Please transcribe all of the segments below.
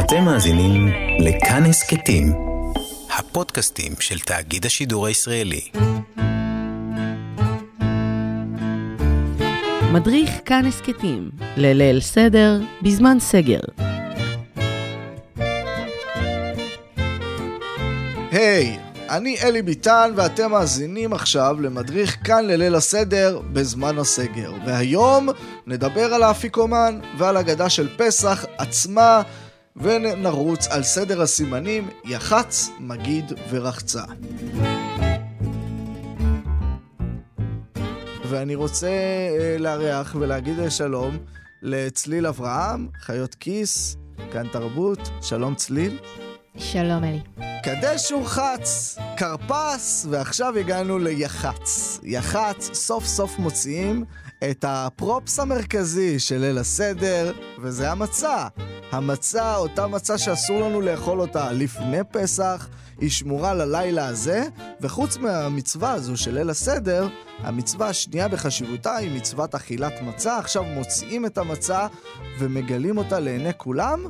אתם מאזינים לכאן הסכתים, הפודקאסטים של תאגיד השידור הישראלי. מדריך כאן הסכתים, לליל סדר, בזמן סגר. היי, hey, אני אלי ביטן ואתם מאזינים עכשיו למדריך כאן לליל הסדר בזמן הסגר. והיום נדבר על האפיקומן ועל הגדה של פסח עצמה ונרוץ על סדר הסימנים יח"צ, מגיד ורחצה. ואני רוצה uh, לארח ולהגיד שלום לצליל אברהם, חיות כיס, כאן תרבות, שלום צליל. שלום אלי. קדש ורחץ, כרפס, ועכשיו הגענו ליח"צ. יח"צ, סוף סוף מוציאים את הפרופס המרכזי של ליל הסדר, וזה המצה. המצה, אותה מצה שאסור לנו לאכול אותה לפני פסח, היא שמורה ללילה הזה, וחוץ מהמצווה הזו של ליל הסדר, המצווה השנייה בחשיבותה היא מצוות אכילת מצה. עכשיו מוציאים את המצה ומגלים אותה לעיני כולם.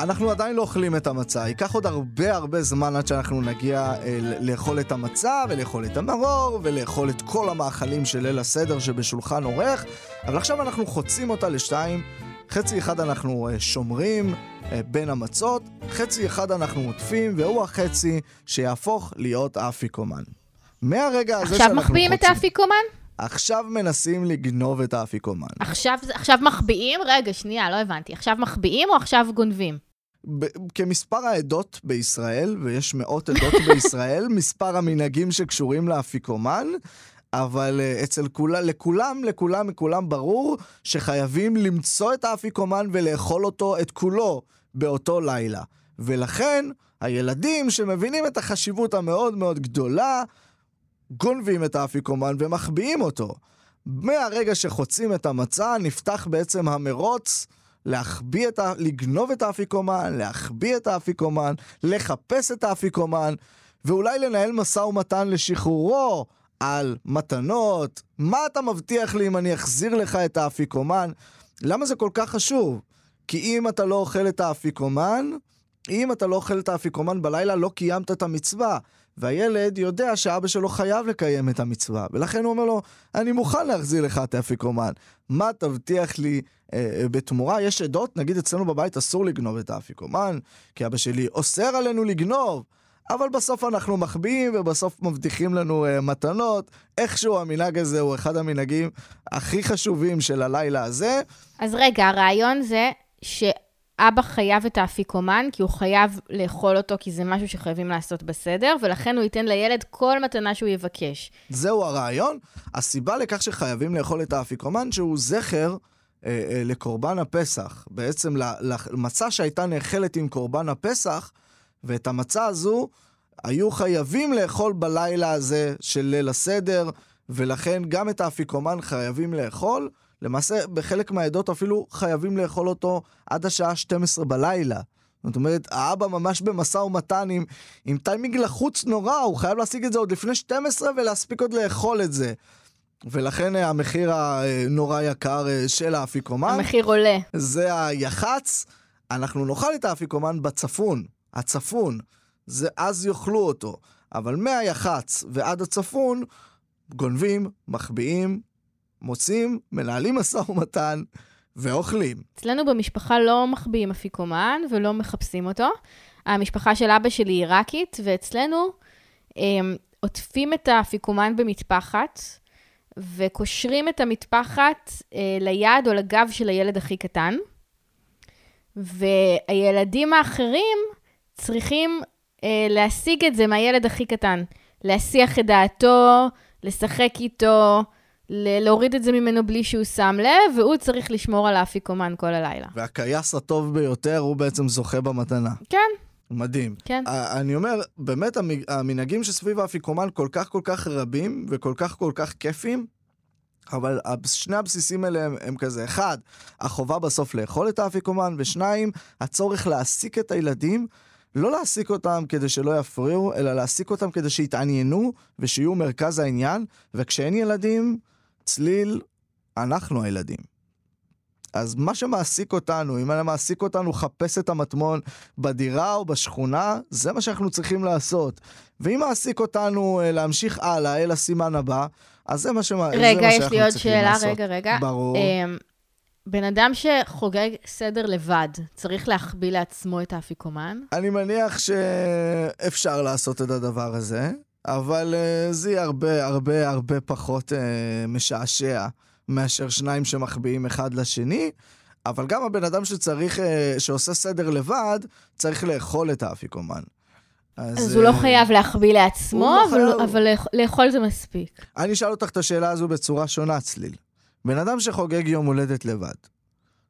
אנחנו עדיין לא אוכלים את המצה, ייקח עוד הרבה הרבה זמן עד שאנחנו נגיע אה, לאכול את המצה ולאכול את המרור ולאכול את כל המאכלים של ליל הסדר שבשולחן עורך, אבל עכשיו אנחנו חוצים אותה לשתיים, חצי אחד אנחנו אה, שומרים אה, בין המצות, חצי אחד אנחנו עוטפים והוא החצי שיהפוך להיות האפיקומן. מהרגע הזה עכשיו מחביאים את האפיקומן? עכשיו מנסים לגנוב את האפיקומן. עכשיו, עכשיו מחביאים? רגע, שנייה, לא הבנתי. עכשיו מחביאים או עכשיו גונבים? ב- כמספר העדות בישראל, ויש מאות עדות בישראל, מספר המנהגים שקשורים לאפיקומן, אבל uh, אצל כול, לכולם, לכולם, לכולם ברור שחייבים למצוא את האפיקומן ולאכול אותו, את כולו, באותו לילה. ולכן, הילדים שמבינים את החשיבות המאוד מאוד גדולה, גונבים את האפיקומן ומחביאים אותו. מהרגע שחוצים את המצע, נפתח בעצם המרוץ להחביא את ה... לגנוב את האפיקומן, להחביא את האפיקומן, לחפש את האפיקומן, ואולי לנהל משא ומתן לשחרורו על מתנות. מה אתה מבטיח לי אם אני אחזיר לך את האפיקומן? למה זה כל כך חשוב? כי אם אתה לא אוכל את האפיקומן, אם אתה לא אוכל את האפיקומן בלילה, לא קיימת את המצווה. והילד יודע שאבא שלו חייב לקיים את המצווה, ולכן הוא אומר לו, אני מוכן להחזיר לך את האפיקומן. מה תבטיח לי אה, אה, בתמורה? יש עדות, נגיד אצלנו בבית אסור לגנוב את האפיקומן, כי אבא שלי אוסר עלינו לגנוב. אבל בסוף אנחנו מחביאים ובסוף מבטיחים לנו uh, מתנות. איכשהו המנהג הזה הוא אחד המנהגים הכי חשובים של הלילה הזה. אז רגע, הרעיון זה ש... אבא חייב את האפיקומן, כי הוא חייב לאכול אותו, כי זה משהו שחייבים לעשות בסדר, ולכן הוא ייתן לילד כל מתנה שהוא יבקש. זהו הרעיון. הסיבה לכך שחייבים לאכול את האפיקומן, שהוא זכר אה, אה, לקורבן הפסח. בעצם למצה שהייתה נאכלת עם קורבן הפסח, ואת המצה הזו היו חייבים לאכול בלילה הזה של ליל הסדר, ולכן גם את האפיקומן חייבים לאכול. למעשה, בחלק מהעדות אפילו חייבים לאכול אותו עד השעה 12 בלילה. זאת אומרת, האבא ממש במשא ומתן עם, עם טיימינג לחוץ נורא, הוא חייב להשיג את זה עוד לפני 12 ולהספיק עוד לאכול את זה. ולכן אה, המחיר הנורא יקר אה, של האפיקומן. המחיר עולה. זה היח"צ. אנחנו נאכל את האפיקומן בצפון, הצפון. זה, אז יאכלו אותו. אבל מהיח"צ ועד הצפון, גונבים, מחביאים, מוצאים, מנהלים משא ומתן ואוכלים. אצלנו במשפחה לא מחביאים אפיקומן ולא מחפשים אותו. המשפחה של אבא שלי היא עיראקית, ואצלנו הם, עוטפים את האפיקומן במטפחת, וקושרים את המטפחת אה, ליד או לגב של הילד הכי קטן. והילדים האחרים צריכים אה, להשיג את זה מהילד הכי קטן. להסיח את דעתו, לשחק איתו, להוריד את זה ממנו בלי שהוא שם לב, והוא צריך לשמור על האפיקומן כל הלילה. והכייס הטוב ביותר, הוא בעצם זוכה במתנה. כן. מדהים. כן. אני אומר, באמת המנהגים שסביב האפיקומן כל כך כל כך רבים וכל כך כל כך כיפים, אבל שני הבסיסים האלה הם, הם כזה, אחד, החובה בסוף לאכול את האפיקומן, ושניים, הצורך להעסיק את הילדים. לא להעסיק אותם כדי שלא יפריעו, אלא להעסיק אותם כדי שיתעניינו ושיהיו מרכז העניין, וכשאין ילדים, צליל, אנחנו הילדים. אז מה שמעסיק אותנו, אם מעסיק אותנו לחפש את המטמון בדירה או בשכונה, זה מה שאנחנו צריכים לעשות. ואם מעסיק אותנו אה, להמשיך הלאה אל הסימן הבא, אז זה מה, שמה, רגע, זה מה יש שאנחנו לי עוד צריכים שאלה, לעשות. רגע, רגע. ברור. אמ, בן אדם שחוגג סדר לבד, צריך להחביא לעצמו את האפיקומן? אני מניח שאפשר לעשות את הדבר הזה, אבל uh, זה יהיה הרבה הרבה הרבה פחות uh, משעשע מאשר שניים שמחביאים אחד לשני. אבל גם הבן אדם שצריך, uh, שעושה סדר לבד, צריך לאכול את האפיקומן. אז הוא לא אה, חייב להחביא לעצמו, לא אבל- חייב. אבל לאכ- לאכול זה מספיק. אני אשאל אותך את השאלה הזו בצורה שונה, צליל. בן אדם שחוגג יום הולדת לבד,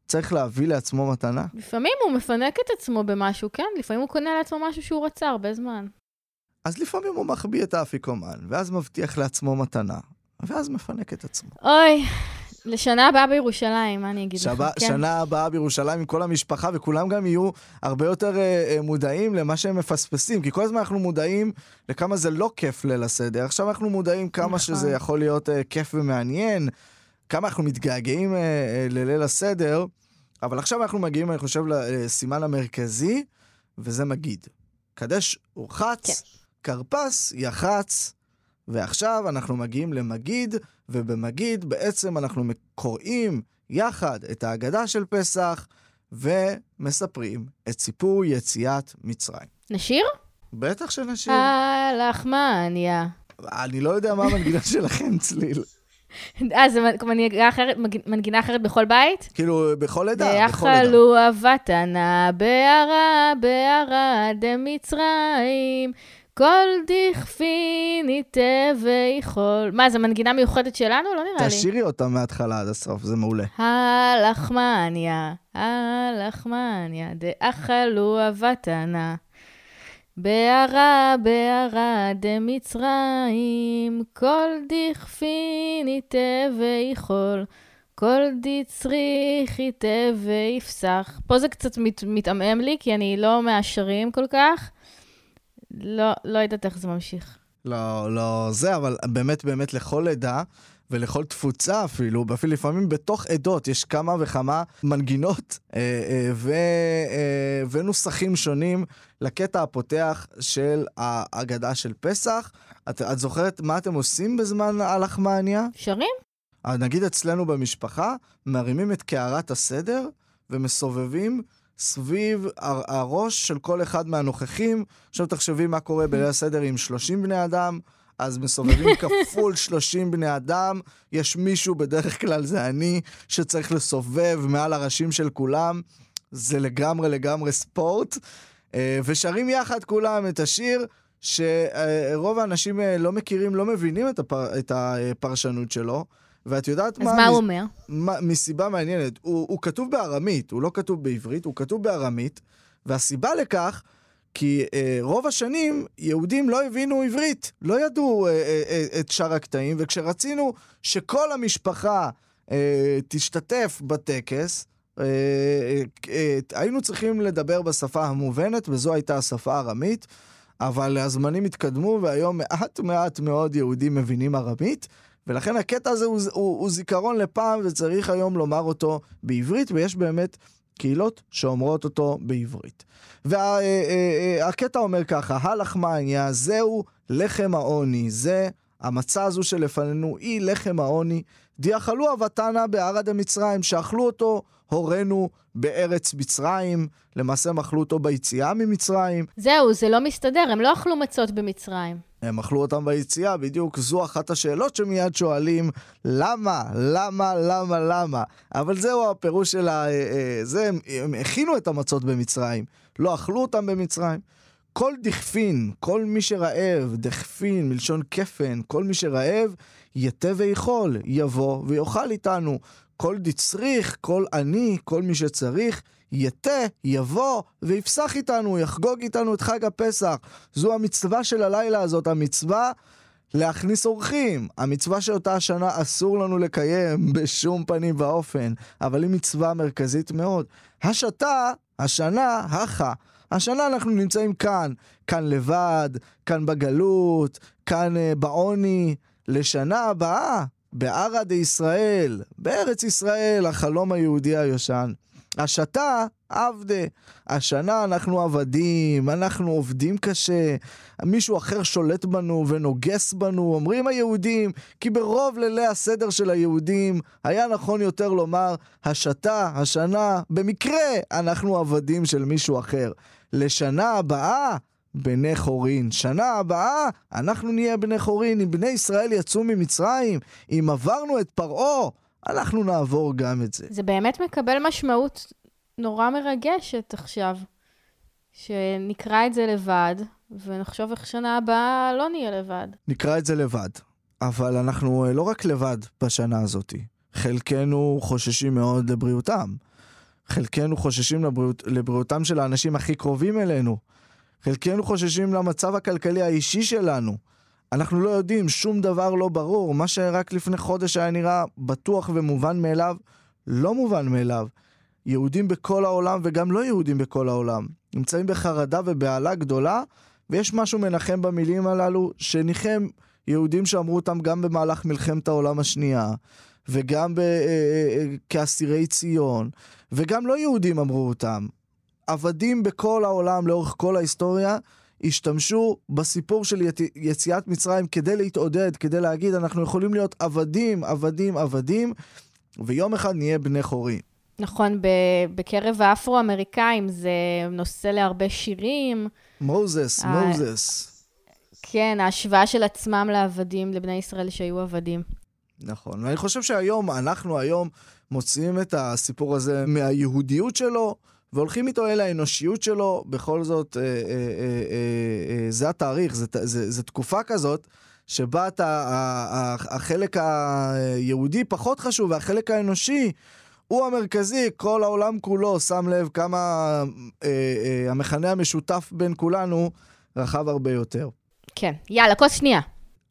צריך להביא לעצמו מתנה? לפעמים הוא מפנק את עצמו במשהו, כן? לפעמים הוא קונה לעצמו משהו שהוא רצה הרבה זמן. אז לפעמים הוא מחביא את האפיקומן, ואז מבטיח לעצמו מתנה, ואז מפנק את עצמו. אוי, לשנה הבאה בירושלים, מה אני אגיד שבה, לך? כן. שנה הבאה בירושלים עם כל המשפחה, וכולם גם יהיו הרבה יותר אה, אה, מודעים למה שהם מפספסים, כי כל הזמן אנחנו מודעים לכמה זה לא כיף ליל הסדר. עכשיו אנחנו מודעים כמה נכון. שזה יכול להיות אה, כיף ומעניין, כמה אנחנו מתגעגעים אה, אה, לליל הסדר, אבל עכשיו אנחנו מגיעים, אני חושב, לסימן המרכזי, וזה מגיד. קדש ורחץ, כן. כרפס יחץ, ועכשיו אנחנו מגיעים למגיד, ובמגיד בעצם אנחנו קוראים יחד את ההגדה של פסח, ומספרים את סיפור יציאת מצרים. נשיר? בטח שנשיר. הלחמניה. אני לא יודע מה המנגינה שלכם, צליל. אה, זה מנגינה אחרת, מנגינה אחרת בכל בית? כאילו, בכל עדה, בכל עדה. ויאכלו אבתנה בערה, בערה דמצרים. כל דכפין יתה ויכול. מה, זו מנגינה מיוחדת שלנו? לא נראה לי. תשאירי אותה מההתחלה עד הסוף, זה מעולה. הלחמניה, הלחמניה, דאכלו אבתנה. בערה, בערה דמצרים, כל דכפין יתה ויכול, כל דצריך יתה ויפסח. פה זה קצת מת, מתעמם לי, כי אני לא מהשרים כל כך. לא, לא יודעת איך זה ממשיך. לא, לא זה, אבל באמת באמת לכל עדה ולכל תפוצה אפילו, ואפילו לפעמים בתוך עדות יש כמה וכמה מנגינות אה, אה, ו, אה, ונוסחים שונים לקטע הפותח של ההגדה של פסח. את, את זוכרת מה אתם עושים בזמן הלחמניה? שרים? אז נגיד אצלנו במשפחה, מרימים את קערת הסדר ומסובבים סביב הר- הראש של כל אחד מהנוכחים. עכשיו תחשבי מה קורה בליל הסדר עם 30 בני אדם, אז מסובבים כפול 30 בני אדם. יש מישהו, בדרך כלל זה אני, שצריך לסובב מעל הראשים של כולם. זה לגמרי לגמרי ספורט. אה, ושרים יחד כולם את השיר. שרוב האנשים אה, לא מכירים, לא מבינים את, הפר, את הפרשנות שלו, ואת יודעת אז מה... מה מ- הוא אומר? מה, מסיבה מעניינת. הוא, הוא כתוב בארמית, הוא לא כתוב בעברית, הוא כתוב בארמית, והסיבה לכך, כי אה, רוב השנים יהודים לא הבינו עברית, לא ידעו אה, אה, אה, את שאר הקטעים, וכשרצינו שכל המשפחה אה, תשתתף בטקס, אה, אה, אה, היינו צריכים לדבר בשפה המובנת, וזו הייתה השפה הארמית. אבל הזמנים התקדמו, והיום מעט מעט מאוד יהודים מבינים ארמית, ולכן הקטע הזה הוא, הוא, הוא זיכרון לפעם, וצריך היום לומר אותו בעברית, ויש באמת קהילות שאומרות אותו בעברית. והקטע אומר ככה, הלחמניה זהו לחם העוני, זה המצה הזו שלפנינו, היא לחם העוני. דיאכלו אבתנה בערד המצרים, שאכלו אותו הורינו בארץ מצרים, למעשה הם אכלו אותו ביציאה ממצרים. זהו, זה לא מסתדר, הם לא אכלו מצות במצרים. הם אכלו אותם ביציאה, בדיוק זו אחת השאלות שמיד שואלים, למה, למה, למה, למה? אבל זהו הפירוש של ה... אה, אה, זה, הם, הכינו את המצות במצרים, לא אכלו אותם במצרים. כל דכפין, כל מי שרעב, דכפין, מלשון כפן, כל מי שרעב, יתה ויכול, יבוא ויאכל איתנו. כל דצריך, כל עני, כל מי שצריך, יתה, יבוא ויפסח איתנו, יחגוג איתנו את חג הפסח. זו המצווה של הלילה הזאת, המצווה להכניס אורחים. המצווה שאותה השנה אסור לנו לקיים בשום פנים ואופן, אבל היא מצווה מרכזית מאוד. השתה, השנה, הכה. השנה אנחנו נמצאים כאן, כאן לבד, כאן בגלות, כאן uh, בעוני. לשנה הבאה, בערה דישראל, בארץ ישראל, החלום היהודי הישן. השתה עבדה. השנה אנחנו עבדים, אנחנו עובדים קשה, מישהו אחר שולט בנו ונוגס בנו, אומרים היהודים, כי ברוב לילי הסדר של היהודים היה נכון יותר לומר, השתה, השנה, במקרה אנחנו עבדים של מישהו אחר. לשנה הבאה, בני חורין. שנה הבאה, אנחנו נהיה בני חורין. אם בני ישראל יצאו ממצרים, אם עברנו את פרעה, אנחנו נעבור גם את זה. זה באמת מקבל משמעות נורא מרגשת עכשיו, שנקרא את זה לבד, ונחשוב איך שנה הבאה לא נהיה לבד. נקרא את זה לבד, אבל אנחנו אה, לא רק לבד בשנה הזאת. חלקנו חוששים מאוד לבריאותם. חלקנו חוששים לבריאות, לבריאותם של האנשים הכי קרובים אלינו. חלקנו חוששים למצב הכלכלי האישי שלנו. אנחנו לא יודעים, שום דבר לא ברור. מה שרק לפני חודש היה נראה בטוח ומובן מאליו, לא מובן מאליו. יהודים בכל העולם וגם לא יהודים בכל העולם נמצאים בחרדה ובהלה גדולה, ויש משהו מנחם במילים הללו, שניחם יהודים שאמרו אותם גם במהלך מלחמת העולם השנייה, וגם אה, אה, אה, כאסירי ציון, וגם לא יהודים אמרו אותם. עבדים בכל העולם לאורך כל ההיסטוריה השתמשו בסיפור של יציאת מצרים כדי להתעודד, כדי להגיד אנחנו יכולים להיות עבדים, עבדים, עבדים, ויום אחד נהיה בני חורים. נכון, בקרב האפרו-אמריקאים זה נושא להרבה שירים. מוזס, מוזס. כן, ההשוואה של עצמם לעבדים, לבני ישראל שהיו עבדים. נכון, ואני חושב שהיום, אנחנו היום מוציאים את הסיפור הזה מהיהודיות שלו, והולכים איתו אל האנושיות שלו, בכל זאת, אה, אה, אה, אה, אה, זה התאריך, זה תקופה כזאת. שבה אתה, החלק היהודי פחות חשוב, והחלק האנושי הוא המרכזי, כל העולם כולו שם לב כמה אה, אה, המכנה המשותף בין כולנו רחב הרבה יותר. כן. יאללה, כוס שנייה.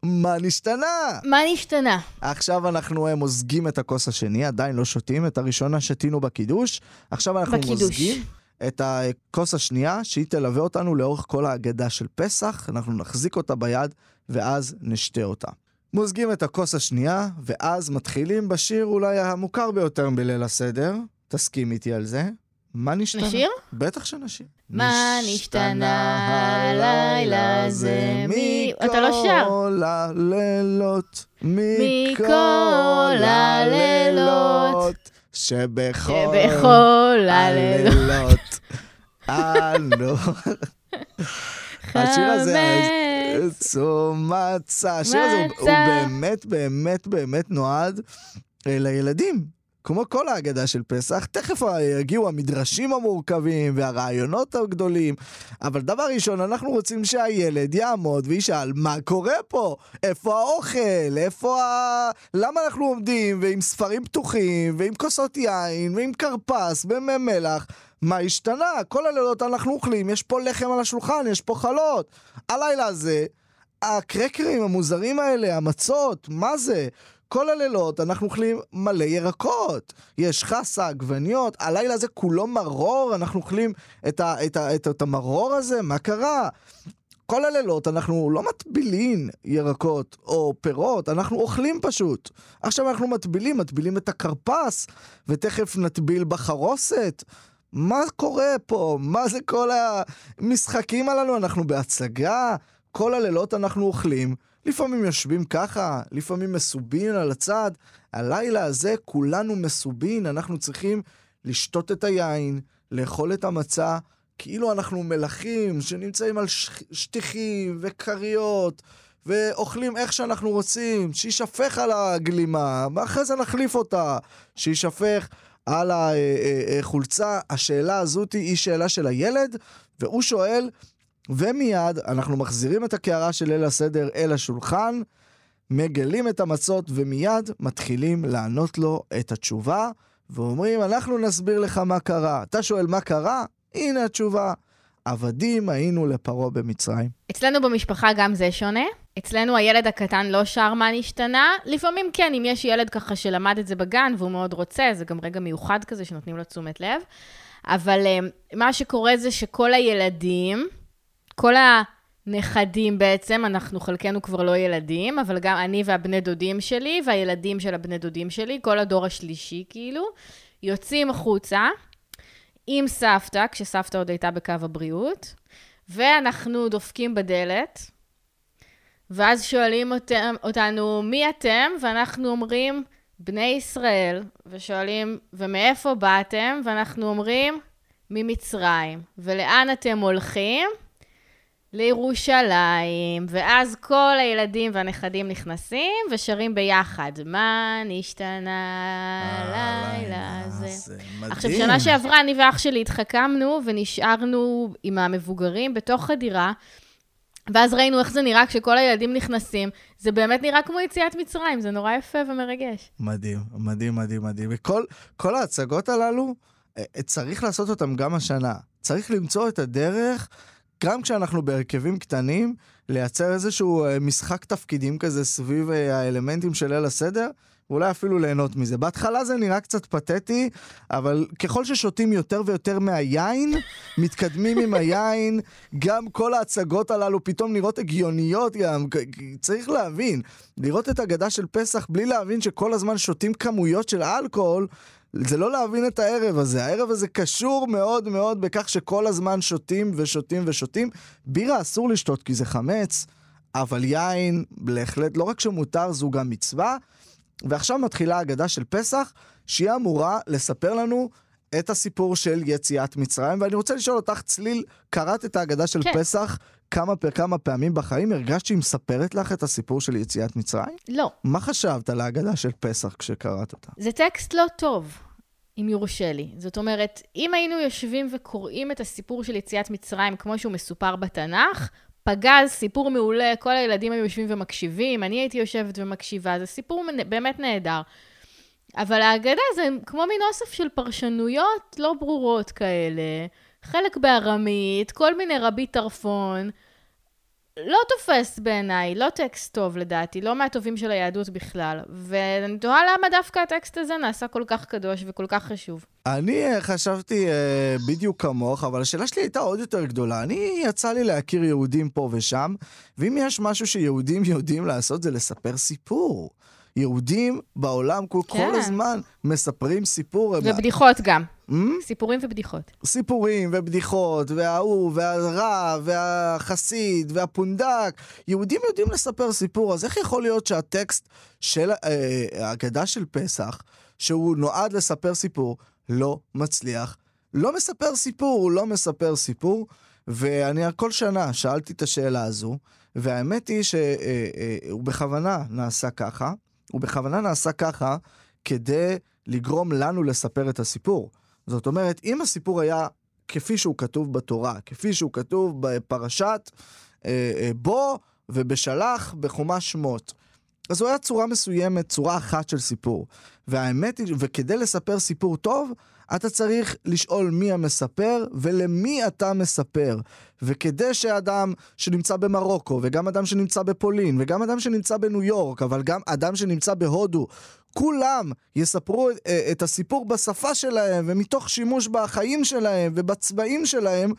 מה נשתנה? מה נשתנה? עכשיו אנחנו אה, מוזגים את הכוס השני, עדיין לא שותים. את הראשונה שתינו בקידוש. עכשיו אנחנו בקידוש. מוזגים את הכוס השנייה, שהיא תלווה אותנו לאורך כל ההגדה של פסח. אנחנו נחזיק אותה ביד, ואז נשתה אותה. מוזגים את הכוס השנייה, ואז מתחילים בשיר אולי המוכר ביותר בליל הסדר. תסכים איתי על זה. מה נשתנה? נשיר? בטח שנשיר. מה נשתנה הלילה הזה לא שר. מכל הלילות, מכל הלילות, שבכל הלילות. אנו... השיר הזה, צומצה. השיר הזה הוא באמת, באמת, באמת נועד אה, לילדים. כמו כל ההגדה של פסח, תכף יגיעו המדרשים המורכבים והרעיונות הגדולים, אבל דבר ראשון, אנחנו רוצים שהילד יעמוד וישאל מה קורה פה? איפה האוכל? איפה ה... למה אנחנו עומדים ועם ספרים פתוחים ועם כוסות יין ועם כרפס ומי מלח? מה השתנה? כל הלילות אנחנו אוכלים, יש פה לחם על השולחן, יש פה חלות. הלילה הזה, הקרקרים המוזרים האלה, המצות, מה זה? כל הלילות אנחנו אוכלים מלא ירקות. יש חסה, עגבניות, הלילה הזה כולו מרור, אנחנו אוכלים את, ה, את, ה, את, את המרור הזה, מה קרה? כל הלילות אנחנו לא מטבילים ירקות או פירות, אנחנו אוכלים פשוט. עכשיו אנחנו מטבילים, מטבילים את הכרפס, ותכף נטביל בחרוסת. מה קורה פה? מה זה כל המשחקים הללו? אנחנו בהצגה? כל הלילות אנחנו אוכלים. לפעמים יושבים ככה, לפעמים מסובין על הצד. הלילה הזה כולנו מסובין, אנחנו צריכים לשתות את היין, לאכול את המצה, כאילו אנחנו מלכים שנמצאים על שטיחים וכריות. ואוכלים איך שאנחנו רוצים, שיישפך על הגלימה, ואחרי זה נחליף אותה, שיישפך על החולצה. אה, אה, אה, השאלה הזאת היא שאלה של הילד, והוא שואל, ומיד אנחנו מחזירים את הקערה של ליל הסדר אל השולחן, מגלים את המצות ומיד מתחילים לענות לו את התשובה, ואומרים, אנחנו נסביר לך מה קרה. אתה שואל מה קרה? הנה התשובה. עבדים היינו לפרעה במצרים. אצלנו במשפחה גם זה שונה. אצלנו הילד הקטן לא שר מה נשתנה. לפעמים כן, אם יש ילד ככה שלמד את זה בגן והוא מאוד רוצה, זה גם רגע מיוחד כזה שנותנים לו תשומת לב. אבל אה, מה שקורה זה שכל הילדים, כל נכדים בעצם, אנחנו חלקנו כבר לא ילדים, אבל גם אני והבני דודים שלי, והילדים של הבני דודים שלי, כל הדור השלישי כאילו, יוצאים החוצה עם סבתא, כשסבתא עוד הייתה בקו הבריאות, ואנחנו דופקים בדלת, ואז שואלים אותם, אותנו, מי אתם? ואנחנו אומרים, בני ישראל, ושואלים, ומאיפה באתם? ואנחנו אומרים, ממצרים. ולאן אתם הולכים? לירושלים, ואז כל הילדים והנכדים נכנסים ושרים ביחד. מה נשתנה הלילה הזה? מדהים. עכשיו, שנה שעברה אני ואח שלי התחכמנו ונשארנו עם המבוגרים בתוך הדירה, ואז ראינו איך זה נראה כשכל הילדים נכנסים. זה באמת נראה כמו יציאת מצרים, זה נורא יפה ומרגש. מדהים, מדהים, מדהים, מדהים. וכל כל ההצגות הללו, אה, אה, צריך לעשות אותן גם השנה. צריך למצוא את הדרך, גם כשאנחנו בהרכבים קטנים, לייצר איזשהו אה, משחק תפקידים כזה סביב האלמנטים של ליל הסדר. ואולי אפילו ליהנות מזה. בהתחלה זה נראה קצת פתטי, אבל ככל ששותים יותר ויותר מהיין, מתקדמים עם היין, גם כל ההצגות הללו פתאום נראות הגיוניות גם. צריך להבין, לראות את הגדה של פסח בלי להבין שכל הזמן שותים כמויות של אלכוהול, זה לא להבין את הערב הזה. הערב הזה קשור מאוד מאוד בכך שכל הזמן שותים ושותים ושותים. בירה אסור לשתות כי זה חמץ, אבל יין בהחלט, לא רק שמותר, זו גם מצווה. ועכשיו מתחילה האגדה של פסח, שהיא אמורה לספר לנו את הסיפור של יציאת מצרים, ואני רוצה לשאול אותך, צליל, קראת את האגדה של כן. פסח כמה, כמה פעמים בחיים? הרגשת שהיא מספרת לך את הסיפור של יציאת מצרים? לא. מה חשבת על האגדה של פסח כשקראת אותה? זה טקסט לא טוב. אם יורשה לי. זאת אומרת, אם היינו יושבים וקוראים את הסיפור של יציאת מצרים כמו שהוא מסופר בתנ"ך, פגז, סיפור מעולה, כל הילדים היו יושבים ומקשיבים, אני הייתי יושבת ומקשיבה, זה סיפור באמת נהדר. אבל ההגדה זה כמו מין אוסף של פרשנויות לא ברורות כאלה, חלק בארמית, כל מיני רבי טרפון. לא תופס בעיניי, לא טקסט טוב לדעתי, לא מהטובים של היהדות בכלל. ואני תוהה למה דווקא הטקסט הזה נעשה כל כך קדוש וכל כך חשוב. אני אה, חשבתי uh, בדיוק כמוך, אבל השאלה שלי הייתה עוד יותר גדולה. אני, יצא לי להכיר יהודים פה ושם, ואם יש משהו שיהודים יודעים לעשות זה לספר סיפור. יהודים בעולם כל, כן. כל הזמן מספרים סיפור. ובדיחות גם. Mm? סיפורים ובדיחות. סיפורים ובדיחות, וההוא, והרב, והחסיד, והפונדק. יהודים יודעים לספר סיפור, אז איך יכול להיות שהטקסט של אה, ההגדה של פסח, שהוא נועד לספר סיפור, לא מצליח? לא מספר סיפור, הוא לא מספר סיפור. ואני כל שנה שאלתי את השאלה הזו, והאמת היא שהוא אה, אה, בכוונה נעשה ככה. הוא בכוונה נעשה ככה כדי לגרום לנו לספר את הסיפור. זאת אומרת, אם הסיפור היה כפי שהוא כתוב בתורה, כפי שהוא כתוב בפרשת אה, אה, בו ובשלח בחומש שמות, אז הוא היה צורה מסוימת, צורה אחת של סיפור. והאמת היא, וכדי לספר סיפור טוב, אתה צריך לשאול מי המספר ולמי אתה מספר. וכדי שאדם שנמצא במרוקו, וגם אדם שנמצא בפולין, וגם אדם שנמצא בניו יורק, אבל גם אדם שנמצא בהודו, כולם יספרו אה, את הסיפור בשפה שלהם, ומתוך שימוש בחיים שלהם ובצבעים שלהם,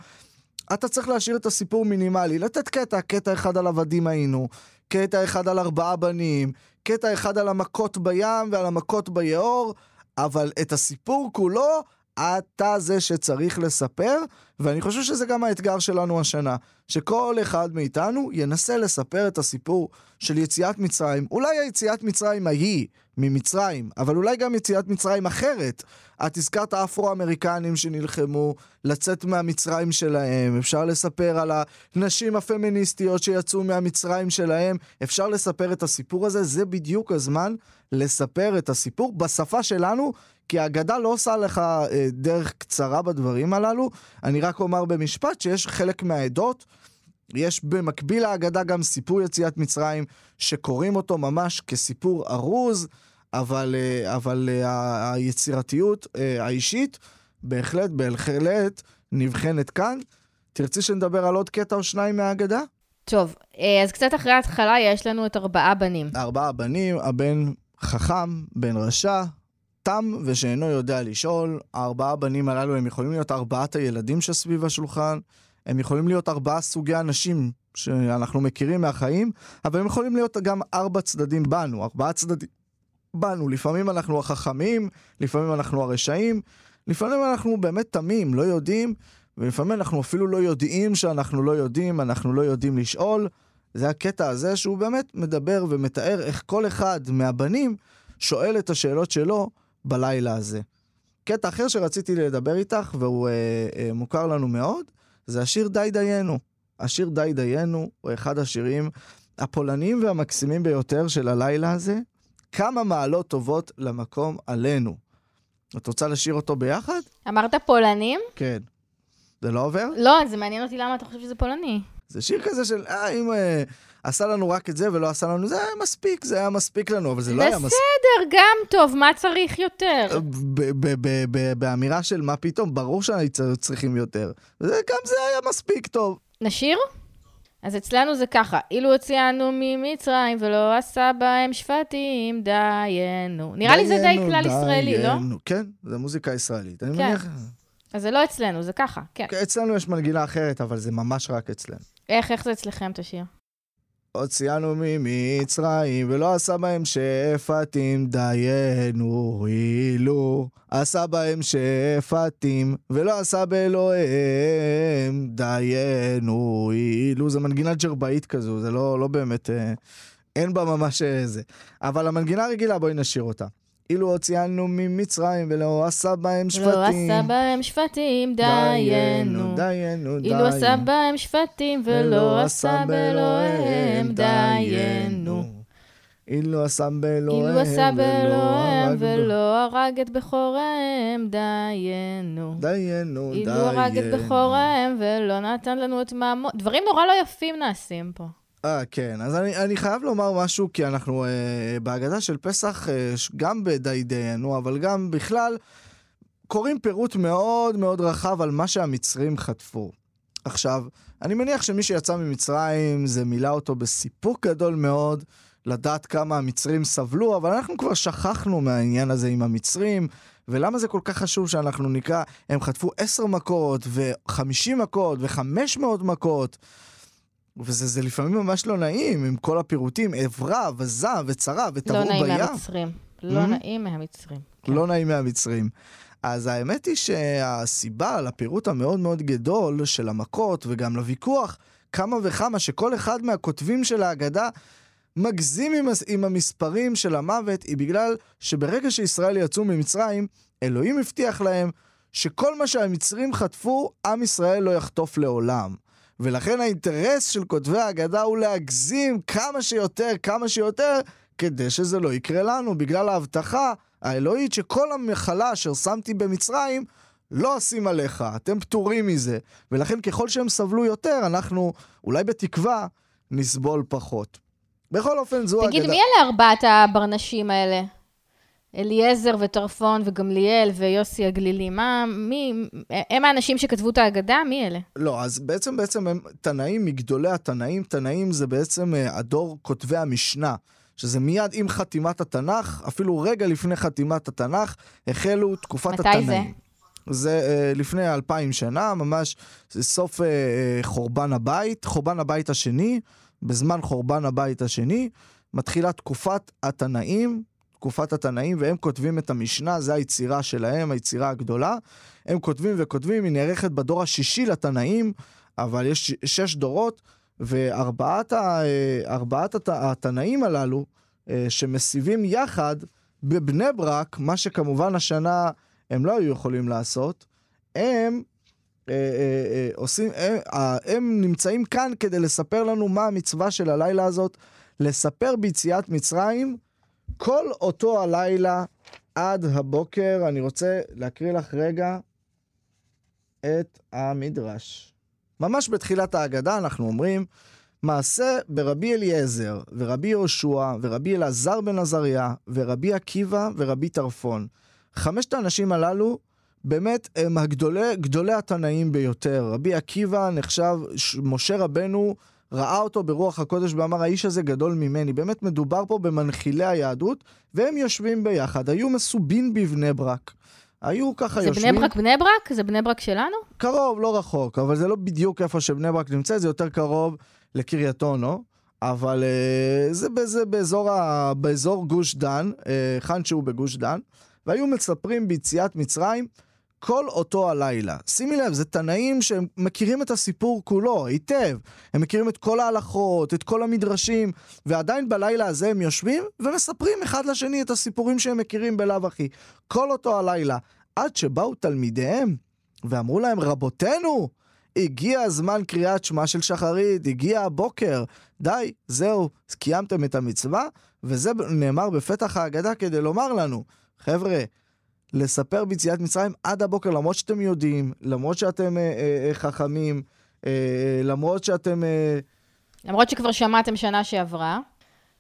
אתה צריך להשאיר את הסיפור מינימלי. לתת קטע, קטע אחד על עבדים היינו, קטע אחד על ארבעה בנים, קטע אחד על המכות בים ועל המכות ביאור, אבל את הסיפור כולו, אתה זה שצריך לספר, ואני חושב שזה גם האתגר שלנו השנה, שכל אחד מאיתנו ינסה לספר את הסיפור של יציאת מצרים, אולי היציאת מצרים ההיא ממצרים, אבל אולי גם יציאת מצרים אחרת. את הזכרת האפרו-אמריקנים שנלחמו לצאת מהמצרים שלהם, אפשר לספר על הנשים הפמיניסטיות שיצאו מהמצרים שלהם, אפשר לספר את הסיפור הזה, זה בדיוק הזמן לספר את הסיפור בשפה שלנו, כי ההגדה לא עושה לך אה, דרך קצרה בדברים הללו. אני רק אומר במשפט שיש חלק מהעדות, יש במקביל להגדה גם סיפור יציאת מצרים, שקוראים אותו ממש כסיפור ארוז, אבל, אה, אבל אה, היצירתיות אה, האישית בהחלט, בהחלט נבחנת כאן. תרצי שנדבר על עוד קטע או שניים מההגדה? טוב, אז קצת אחרי ההתחלה יש לנו את ארבעה בנים. ארבעה בנים, הבן חכם, בן רשע, תם ושאינו יודע לשאול. הארבעה בנים הללו הם יכולים להיות ארבעת הילדים שסביב השולחן, הם יכולים להיות ארבעה סוגי אנשים שאנחנו מכירים מהחיים, אבל הם יכולים להיות גם ארבע צדדים בנו, ארבעה צדדים בנו. לפעמים אנחנו החכמים, לפעמים אנחנו הרשעים, לפעמים אנחנו באמת תמים, לא יודעים, ולפעמים אנחנו אפילו לא יודעים שאנחנו לא יודעים, אנחנו לא יודעים לשאול. זה הקטע הזה שהוא באמת מדבר ומתאר איך כל אחד מהבנים שואל את השאלות שלו בלילה הזה. קטע אחר שרציתי לדבר איתך, והוא אה, אה, מוכר לנו מאוד, זה השיר די דיינו. השיר די דיינו הוא אחד השירים הפולניים והמקסימים ביותר של הלילה הזה. כמה מעלות טובות למקום עלינו. את רוצה לשיר אותו ביחד? אמרת פולנים? כן. זה לא עובר? לא, זה מעניין אותי למה אתה חושב שזה פולני. זה שיר כזה של, אה, אם אה, עשה לנו רק את זה ולא עשה לנו זה, היה מספיק, זה היה מספיק לנו, אבל זה לא היה מספיק. בסדר, גם טוב, מה צריך יותר? באמירה של מה פתאום, ברור שהיינו צריכים יותר. גם זה היה מספיק טוב. נשיר? אז אצלנו זה ככה, אילו הוציאנו ממצרים ולא עשה בהם שפטים, דיינו. נראה לי זה די כלל ישראלי, לא? כן, זה מוזיקה ישראלית. אני כן. מניח... אז זה לא אצלנו, זה ככה, כן. אצלנו יש מנגינה אחרת, אבל זה ממש רק אצלנו. איך, איך זה אצלכם, תשיר? הוציאנו ממצרים, ולא עשה בהם שפטים, דיינו, אילו. עשה בהם שפטים, ולא עשה באלוהיהם, דיינו, אילו. זה מנגינה ג'רבאית כזו, זה לא, לא באמת... אה, אין בה ממש אה, זה. אבל המנגינה הרגילה, בואי נשאיר אותה. אילו הוציאנו ממצרים, ולא עשה בהם שפטים. לא עשה בהם שפטים, דיינו. דיינו, אילו עשה בהם שפטים ולא עשה באלוהיהם, דיינו. אילו עשה באלוהיהם, עשה ולא באלוהיהם הרג בו. ולא הרג את בכוריהם, דיינו. דיינו, דיינו. אילו הרג את בכוריהם ולא נתן לנו את מעמו... דברים נורא לא יפים נעשים פה. אה, כן. אז אני, אני חייב לומר משהו, כי אנחנו אה, בהגדה של פסח, אה, גם בדי דיינו, אבל גם בכלל, קוראים פירוט מאוד מאוד רחב על מה שהמצרים חטפו. עכשיו, אני מניח שמי שיצא ממצרים, זה מילא אותו בסיפוק גדול מאוד, לדעת כמה המצרים סבלו, אבל אנחנו כבר שכחנו מהעניין הזה עם המצרים, ולמה זה כל כך חשוב שאנחנו נקרא, הם חטפו עשר מכות, וחמישים מכות, וחמש מאות מכות. וזה זה לפעמים ממש לא נעים, עם כל הפירוטים, עברה, וזעם, וצרה, לא וטבעו נעים בים. מהמצרים. לא Hmm? נעים מהמצרים. כן. לא נעים מהמצרים. אז האמת היא שהסיבה לפירוט המאוד מאוד גדול של המכות, וגם לוויכוח, כמה וכמה שכל אחד מהכותבים של ההגדה מגזים עם, עם המספרים של המוות, היא בגלל שברגע שישראל יצאו ממצרים, אלוהים הבטיח להם שכל מה שהמצרים חטפו, עם ישראל לא יחטוף לעולם. ולכן האינטרס של כותבי ההגדה הוא להגזים כמה שיותר, כמה שיותר, כדי שזה לא יקרה לנו, בגלל ההבטחה האלוהית שכל המחלה אשר שמתי במצרים, לא אשים עליך, אתם פטורים מזה. ולכן ככל שהם סבלו יותר, אנחנו, אולי בתקווה, נסבול פחות. בכל אופן, זו תגיד, אגדה... מי אלה ארבעת הברנשים האלה? אליעזר וטרפון וגמליאל ויוסי הגלילי, מה, מי, הם האנשים שכתבו את ההגדה? מי אלה? לא, אז בעצם, בעצם הם תנאים מגדולי התנאים. תנאים זה בעצם אה, הדור כותבי המשנה, שזה מיד עם חתימת התנ"ך, אפילו רגע לפני חתימת התנ"ך, החלו תקופת מתי התנאים. זה? זה אה, לפני אלפיים שנה, ממש, סוף אה, חורבן הבית, חורבן הבית השני, בזמן חורבן הבית השני, מתחילה תקופת התנאים, תקופת התנאים, והם כותבים את המשנה, זה היצירה שלהם, היצירה הגדולה. הם כותבים וכותבים, היא נערכת בדור השישי לתנאים, אבל יש שש דורות, וארבעת ה- הת- התנאים הללו, אה, שמסיבים יחד בבני ברק, מה שכמובן השנה הם לא היו יכולים לעשות, הם אה, אה, עושים, הם, הם נמצאים כאן כדי לספר לנו מה המצווה של הלילה הזאת, לספר ביציאת מצרים כל אותו הלילה עד הבוקר. אני רוצה להקריא לך רגע את המדרש. ממש בתחילת ההגדה אנחנו אומרים, מעשה ברבי אליעזר ורבי יהושע ורבי אלעזר בן עזריה ורבי עקיבא ורבי טרפון. חמשת האנשים הללו באמת הם הגדולי, גדולי התנאים ביותר. רבי עקיבא נחשב, ש- משה רבנו ראה אותו ברוח הקודש ואמר, האיש הזה גדול ממני. באמת מדובר פה במנחילי היהדות, והם יושבים ביחד. היו מסובין בבני ברק. היו ככה זה יושבים... בני ברק, בני ברק? זה בני ברק שלנו? קרוב, לא רחוק, אבל זה לא בדיוק איפה שבני ברק נמצאת, זה יותר קרוב לקריית אונו, אבל uh, זה, זה באזור, ה, באזור גוש דן, uh, היכן שהוא בגוש דן, והיו מספרים ביציאת מצרים כל אותו הלילה. שימי לב, זה תנאים שהם מכירים את הסיפור כולו היטב. הם מכירים את כל ההלכות, את כל המדרשים, ועדיין בלילה הזה הם יושבים ומספרים אחד לשני את הסיפורים שהם מכירים בלאו הכי. כל אותו הלילה, עד שבאו תלמידיהם ואמרו להם, רבותינו, הגיע הזמן קריאת שמע של שחרית, הגיע הבוקר, די, זהו, קיימתם את המצווה, וזה נאמר בפתח ההגדה כדי לומר לנו, חבר'ה, לספר ביציאת מצרים עד הבוקר, למרות שאתם יודעים, למרות שאתם אה, אה, אה חכמים, אה, למרות שאתם... אה... למרות שכבר שמעתם שנה שעברה.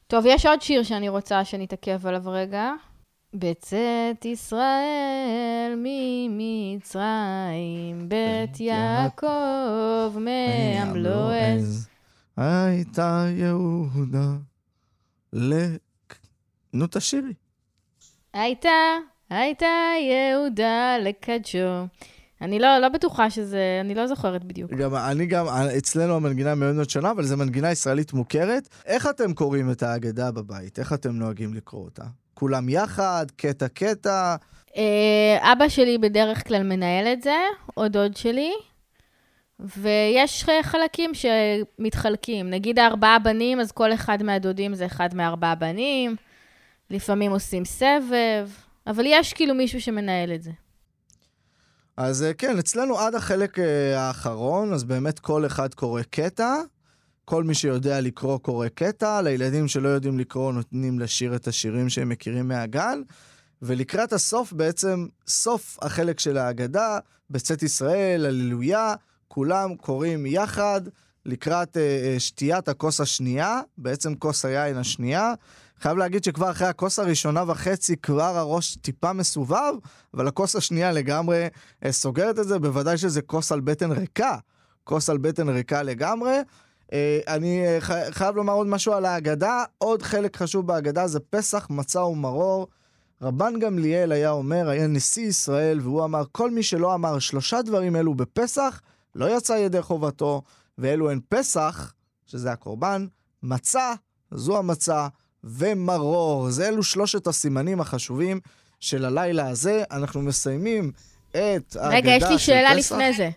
טוב, יש עוד שיר שאני רוצה שנתעכב עליו רגע. בצאת ישראל ממצרים, בית יעקב מעמלועז. הייתה יהודה ל... נו, תשירי. הייתה, הייתה יהודה לקדשו. אני לא, לא בטוחה שזה, אני לא זוכרת בדיוק. גם, אני גם, אצלנו המנגינה מאוד מאוד שונה, אבל זו מנגינה ישראלית מוכרת. איך אתם קוראים את ההגדה בבית? איך אתם נוהגים לקרוא אותה? כולם יחד, קטע-קטע? אה, אבא שלי בדרך כלל מנהל את זה, או דוד שלי, ויש חלקים שמתחלקים. נגיד הארבעה בנים, אז כל אחד מהדודים זה אחד מארבעה בנים, לפעמים עושים סבב, אבל יש כאילו מישהו שמנהל את זה. אז אה, כן, אצלנו עד החלק אה, האחרון, אז באמת כל אחד קורא קטע. כל מי שיודע לקרוא קורא קטע, לילדים שלא יודעים לקרוא נותנים לשיר את השירים שהם מכירים מהגן, ולקראת הסוף בעצם, סוף החלק של ההגדה, בצאת ישראל, הללויה, כולם קוראים יחד לקראת אה, אה, שתיית הכוס השנייה, בעצם כוס היין השנייה. חייב להגיד שכבר אחרי הכוס הראשונה וחצי כבר הראש טיפה מסובב, אבל הכוס השנייה לגמרי אה, סוגרת את זה, בוודאי שזה כוס על בטן ריקה. כוס על בטן ריקה לגמרי. אה, אני אה, חייב לומר עוד משהו על ההגדה. עוד חלק חשוב בהגדה זה פסח, מצה ומרור. רבן גמליאל היה אומר, היה נשיא ישראל, והוא אמר, כל מי שלא אמר שלושה דברים אלו בפסח, לא יצא ידי חובתו, ואלו הן פסח, שזה הקורבן, מצה, זו המצה, ומרור. זה אלו שלושת הסימנים החשובים של הלילה הזה. אנחנו מסיימים את ההגדה של פסח. רגע, יש לי שאלה לפני זה.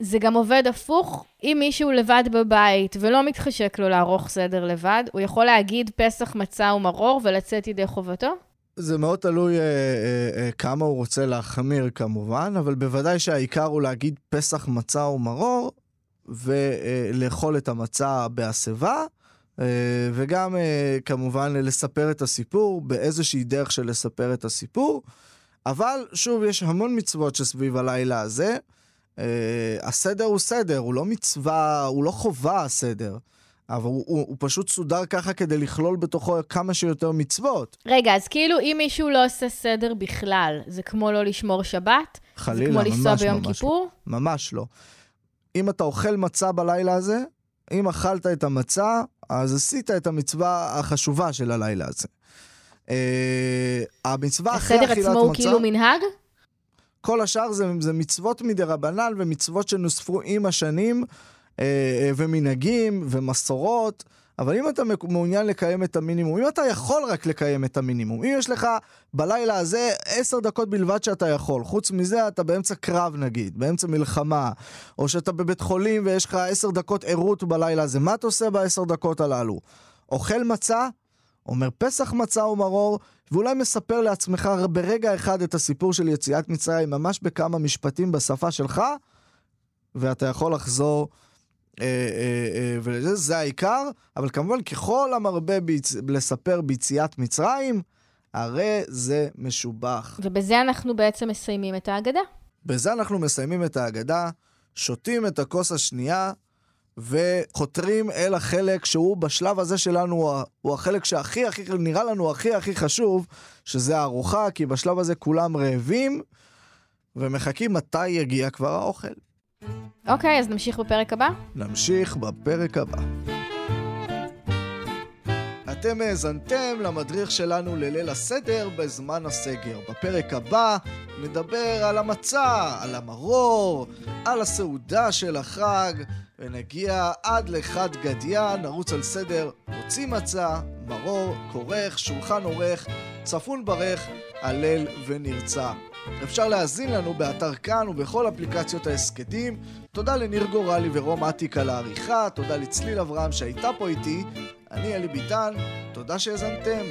זה גם עובד הפוך. אם מישהו לבד בבית ולא מתחשק לו לערוך סדר לבד, הוא יכול להגיד פסח מצה ומרור ולצאת ידי חובתו? זה מאוד תלוי אה, אה, אה, כמה הוא רוצה להחמיר כמובן, אבל בוודאי שהעיקר הוא להגיד פסח מצה ומרור ולאכול את המצה בהסבה. אה, וגם אה, כמובן לספר את הסיפור באיזושהי דרך של לספר את הסיפור. אבל שוב, יש המון מצוות שסביב הלילה הזה. Uh, הסדר הוא סדר, הוא לא מצווה, הוא לא חובה הסדר. אבל הוא, הוא, הוא פשוט סודר ככה כדי לכלול בתוכו כמה שיותר מצוות. רגע, אז כאילו אם מישהו לא עושה סדר בכלל, זה כמו לא לשמור שבת? חלילה, ממש ממש זה כמו לנסוע ביום כיפור? לא. ממש לא. אם אתה אוכל מצה בלילה הזה, אם אכלת את המצה, אז עשית את המצווה החשובה של הלילה הזה. Uh, המצווה אחרי אכילת מצה... הסדר עצמו הוא כאילו מנהג? כל השאר זה, זה מצוות מדרבנן ומצוות שנוספו עם השנים, אה, ומנהגים ומסורות. אבל אם אתה מעוניין לקיים את המינימום, אם אתה יכול רק לקיים את המינימום, אם יש לך בלילה הזה עשר דקות בלבד שאתה יכול, חוץ מזה אתה באמצע קרב נגיד, באמצע מלחמה, או שאתה בבית חולים ויש לך עשר דקות ערות בלילה הזה, מה אתה עושה בעשר דקות הללו? אוכל מצה, אומר פסח מצה ומרור, ואולי מספר לעצמך ברגע אחד את הסיפור של יציאת מצרים, ממש בכמה משפטים בשפה שלך, ואתה יכול לחזור, אה, אה, אה, וזה העיקר, אבל כמובן ככל המרבה ביצ... לספר ביציאת מצרים, הרי זה משובח. ובזה אנחנו בעצם מסיימים את ההגדה. בזה אנחנו מסיימים את ההגדה, שותים את הכוס השנייה, וחותרים אל החלק שהוא בשלב הזה שלנו, הוא החלק שהכי הכי נראה לנו הכי הכי חשוב, שזה הארוחה, כי בשלב הזה כולם רעבים ומחכים מתי יגיע כבר האוכל. אוקיי, אז נמשיך בפרק הבא? נמשיך בפרק הבא. אתם האזנתם למדריך שלנו לליל הסדר בזמן הסגר. בפרק הבא נדבר על המצה, על המרור, על הסעודה של החג, ונגיע עד לחד גדיה, נרוץ על סדר, מוציא מצה, מרור, כורך, שולחן עורך, צפון ברך, הלל ונרצה. אפשר להאזין לנו באתר כאן ובכל אפליקציות ההסכתים. תודה לניר גורלי ורום אטיק על העריכה, תודה לצליל אברהם שהייתה פה איתי. אני אלי ביטן, תודה שהאזנתם.